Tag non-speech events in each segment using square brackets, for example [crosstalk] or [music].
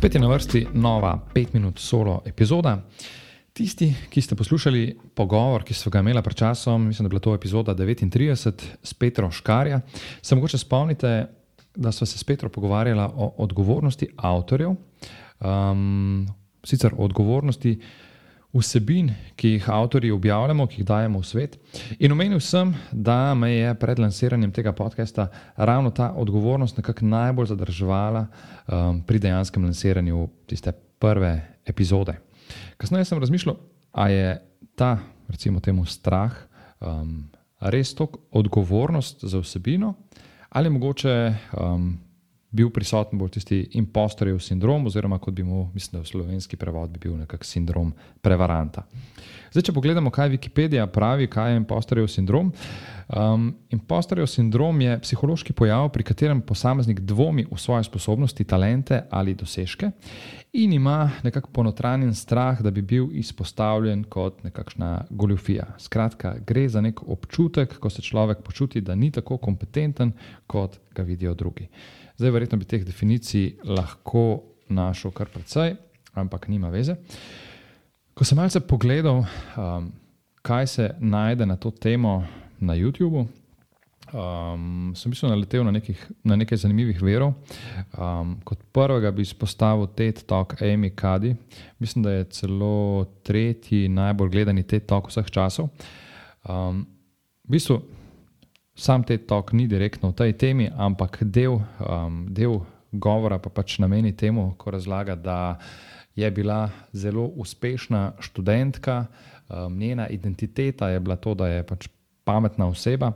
Spet je na vrsti nova 5 minut solo epizoda. Tisti, ki ste poslušali pogovor, ki smo ga imeli pred časom, mislim, da je bila to epizoda 39 s Petro Škarja, se mogoče spomnite, da smo se s Petro pogovarjali o odgovornosti avtorjev, um, sicer o odgovornosti vsebin, ki jih avtorji objavljamo, ki jih dajemo v svet. In omenil sem, da me je pred lansiranjem tega podcasta ravno ta odgovornost nekako najbolj zadrževala um, pri dejanskem lansiranju tiste prve epizode. Kasneje sem razmišljal, ali je ta, recimo, temu strah um, res tok odgovornost za vsebino, ali mogoče um, bil prisoten bolj tisti impostorjev sindrom, oziroma kot bi mu, mislim, da v slovenski prevod bi bil nekak sindrom prevaranta. Zdaj, če pogledamo, kaj Wikipedija pravi, kaj je impostorjev sindrom. Um, impostorjev sindrom je psihološki pojav, pri katerem posameznik dvomi v svoje sposobnosti, talente ali dosežke in ima nekako ponotranjen strah, da bi bil izpostavljen kot nekakšna goljofija. Skratka, gre za nek občutek, ko se človek počuti, da ni tako kompetenten, kot ga vidijo drugi. Zdaj, verjetno bi teh definicij lahko našel kar precej, ampak nima veze. Ko sem malce pogledal, um, kaj se najde na to temo na YouTubu, um, sem mislil, naletel na, nekih, na nekaj zanimivih verov. Um, kot prvega bi izpostavil TED Talk Amy Cuddy. Mislim, da je celo tretji najbolj gledani TED Talk vseh časov. Um, v bistvu, sam te tok ni direktno v tej temi, ampak del, um, del govora pa pač nameni temu, ko razlaga, da je bila zelo uspešna študentka, um, njena identiteta je bila to, da je pač pametna oseba.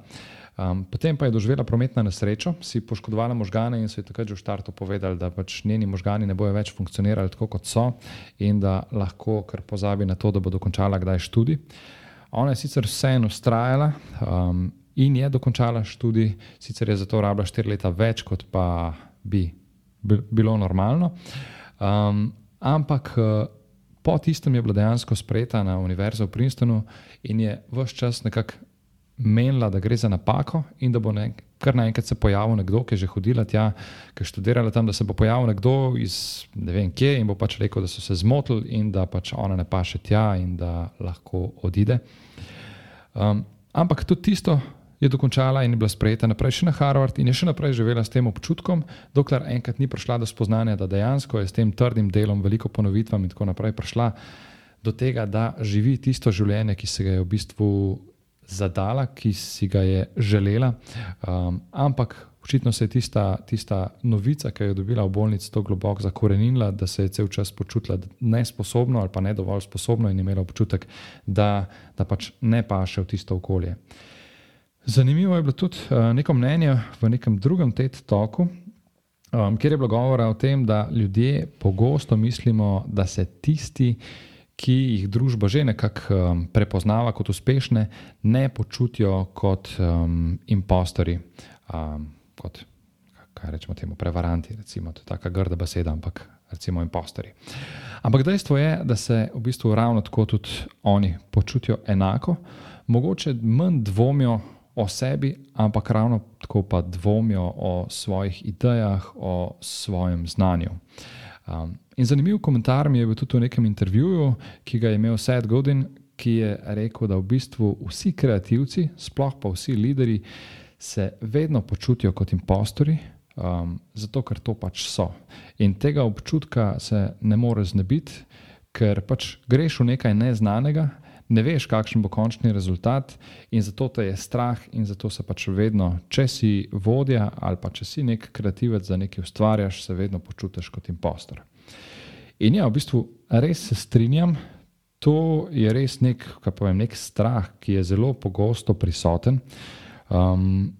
Um, potem pa je doživela prometno nesrečo, si poškodovala možgane in so ji takrat že v startu povedali, da pač njeni možgani ne bojo več funkcionirali tako, kot so, in da lahko kar pozabi na to, da bo dokončala kdaj študij. Ona je sicer vseeno ustrajala, um, in je dokončala študij, sicer je za to rabila štiri leta več, kot pa bi bilo normalno. Um, ampak po tistem je bila dejansko sprejeta na univerzo v Princetonu in je vse čas nekako menila, da gre za napako in da bo nek, kar naenkrat se pojavil nekdo, ki je že hodila tja, ki je študirala tam, da se bo pojavil nekdo iz ne vem kje in bo pač rekel, da so se zmotili in da pač ona ne paše tja in da lahko odide. Um, ampak tudi tisto, je dokončala in je bila sprejeta naprej še na Harvard in je še naprej živela s tem občutkom, dokler enkrat ni prišla do spoznanja, da dejansko je s tem trdim delom, veliko ponovitvam in tako naprej prišla do tega, da živi tisto življenje, ki se ga je v bistvu zadala, ki si ga je želela. Um, ampak očitno se je tista, tista novica, ki jo je dobila v bolnici, tako globoko zakorenila, da se je cel čas počutila nesposobno ali pa ne dovolj sposobno in imela občutek, da, da pač ne paše v tisto okolje. Zanimivo je bilo tudi uh, neko mnenje v nekem drugem TED toku, um, kjer je bilo govora o tem, da ljudje pogosto mislimo, da se tisti, ki jih družba že nekako um, prepoznava kot uspešne, ne počutijo kot um, impostori, um, kot kaj rečemo temu, prevaranti. Recimo, to je tako grda beseda, ampak recimo impostori. Ampak dejstvo je, da se v bistvu ravno tako tudi oni počutijo enako, mogoče manj dvomijo o sebi, ampak ravno tako pa dvomijo o svojih idejah, o svojem znanju. Um, in zanimiv komentar mi je bil tudi v nekem intervjuju, ki ga je imel Seth Godin, ki je rekel, da v bistvu vsi kreativci, sploh pa vsi lideri, se vedno počutijo kot impostori. Um, zato, ker to pač so. In tega občutka se ne more znebiti, ker pač greš v nekaj neznanega, ne veš, kakšen bo končni rezultat, in zato te je strah, in zato se pač vedno, če si vodja ali pa če si nek kreativec za nekaj ustvarjaš, se vedno počutiš kot impostor. In ja, v bistvu res se strinjam, to je res nek, povem, nek strah, ki je zelo pogosto prisoten. Um,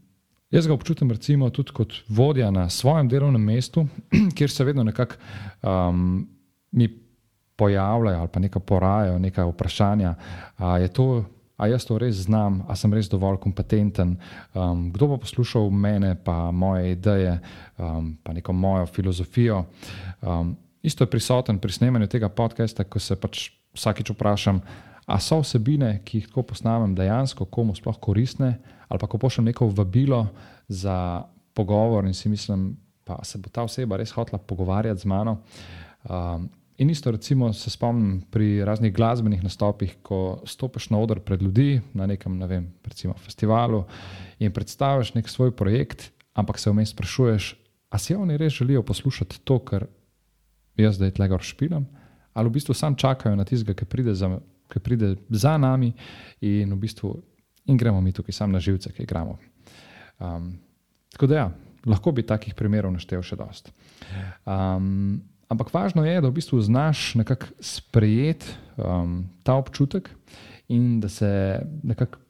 jaz ga občutim, recimo, tudi kot vodja na svojem delovnem mestu, [clears throat] kjer se vedno nekako um, mi pojavljajo ali pa nekaj porajajo, neka vprašanja. A je to, a jaz to res znam, a sem res dovolj kompetenten, um, kdo bo poslušal mene, pa moje ideje, um, pa neko mojo filozofijo. Um, isto je prisoten pri snemanju tega podcasta, ko se pač vsakič vprašam, a so vsebine, ki jih tako posnamem, dejansko komu sploh koristne, ali pa ko pošljem neko vabilo za pogovor in si mislim, pa se bo ta oseba res hotela pogovarjati z mano. Um, in isto, recimo, se spomnim pri raznih glasbenih nastopih, ko stopiš na oder pred ljudi na nekem, ne vem, recimo festivalu in predstaviš nek svoj projekt, ampak se vmes sprašuješ, ali si oni res želijo poslušati to, kar jaz zdaj tlega špilam, ali v bistvu sam čakajo na tistega, ki pride za, ki pride za nami in v bistvu in gremo mi tukaj sam na živce, ki igramo. Um, tako da ja, lahko bi takih primerov naštel še dost. Um, ampak važno je, da v bistvu znaš nekako sprejeti um, ta občutek in da se nekako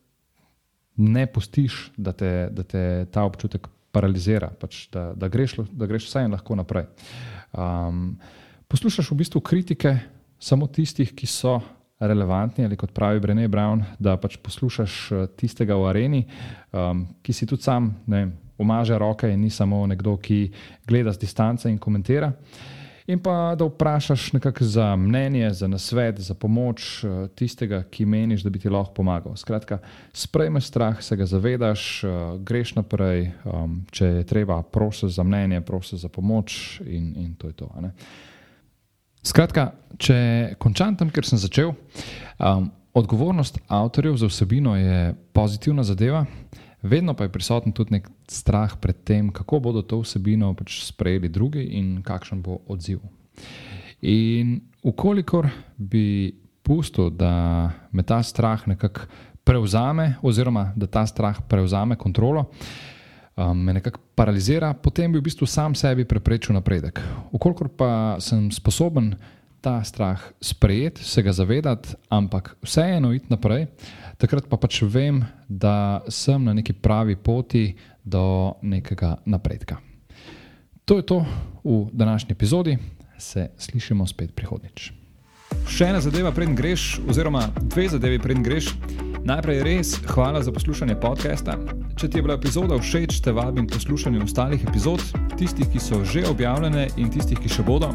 ne pustiš, da te, da te ta občutek paralizira, pač da, da, greš, da greš vsaj in lahko naprej. Um, poslušaš v bistvu kritike samo tistih, ki so relevantni, ali kot pravi Brené Brown, da pač poslušaš eh, tistega v areni, um, ki si tudi sam, ne vem, umaže roke in ni samo nekdo, ki gleda z distance in komentira. In pa da vprašaš nekako za mnenje, za nasvet, za pomoč eh, tistega, ki meniš, da bi ti lahko pomagal. Skratka, sprejmeš strah, se ga zavedaš, eh, greš naprej, um, če je treba, prosiš za mnenje, prosiš za pomoč in, in to je to. Skratka, če končam tam, kjer sem začel, um, odgovornost avtorjev za vsebino je pozitivna zadeva, vedno pa je prisoten tudi nek strah pred tem, kako bodo to vsebino pač sprejeli drugi in kakšen bo odziv. In ukolikor bi pustil, da me ta strah nekako prevzame, oziroma da ta strah prevzame kontrolo, um, me nekako paralizira, potem bi v bistvu sam sebi preprečil napredek. Ukolikor pa sem sposoben ta strah sprejeti, se ga zavedati, ampak vseeno iti naprej, takrat pa pač vem, da sem na neki pravi poti do nekega napredka. To je to v današnji epizodi, se slišimo spet prihodnič. Še ena zadeva, preden greš, oziroma dve zadevi, preden greš. Najprej res hvala za poslušanje podcasta. Če ti je bila epizoda všeč, te vabim poslušati ostalih epizod, tistih, ki so že objavljene in tistih, ki še bodo.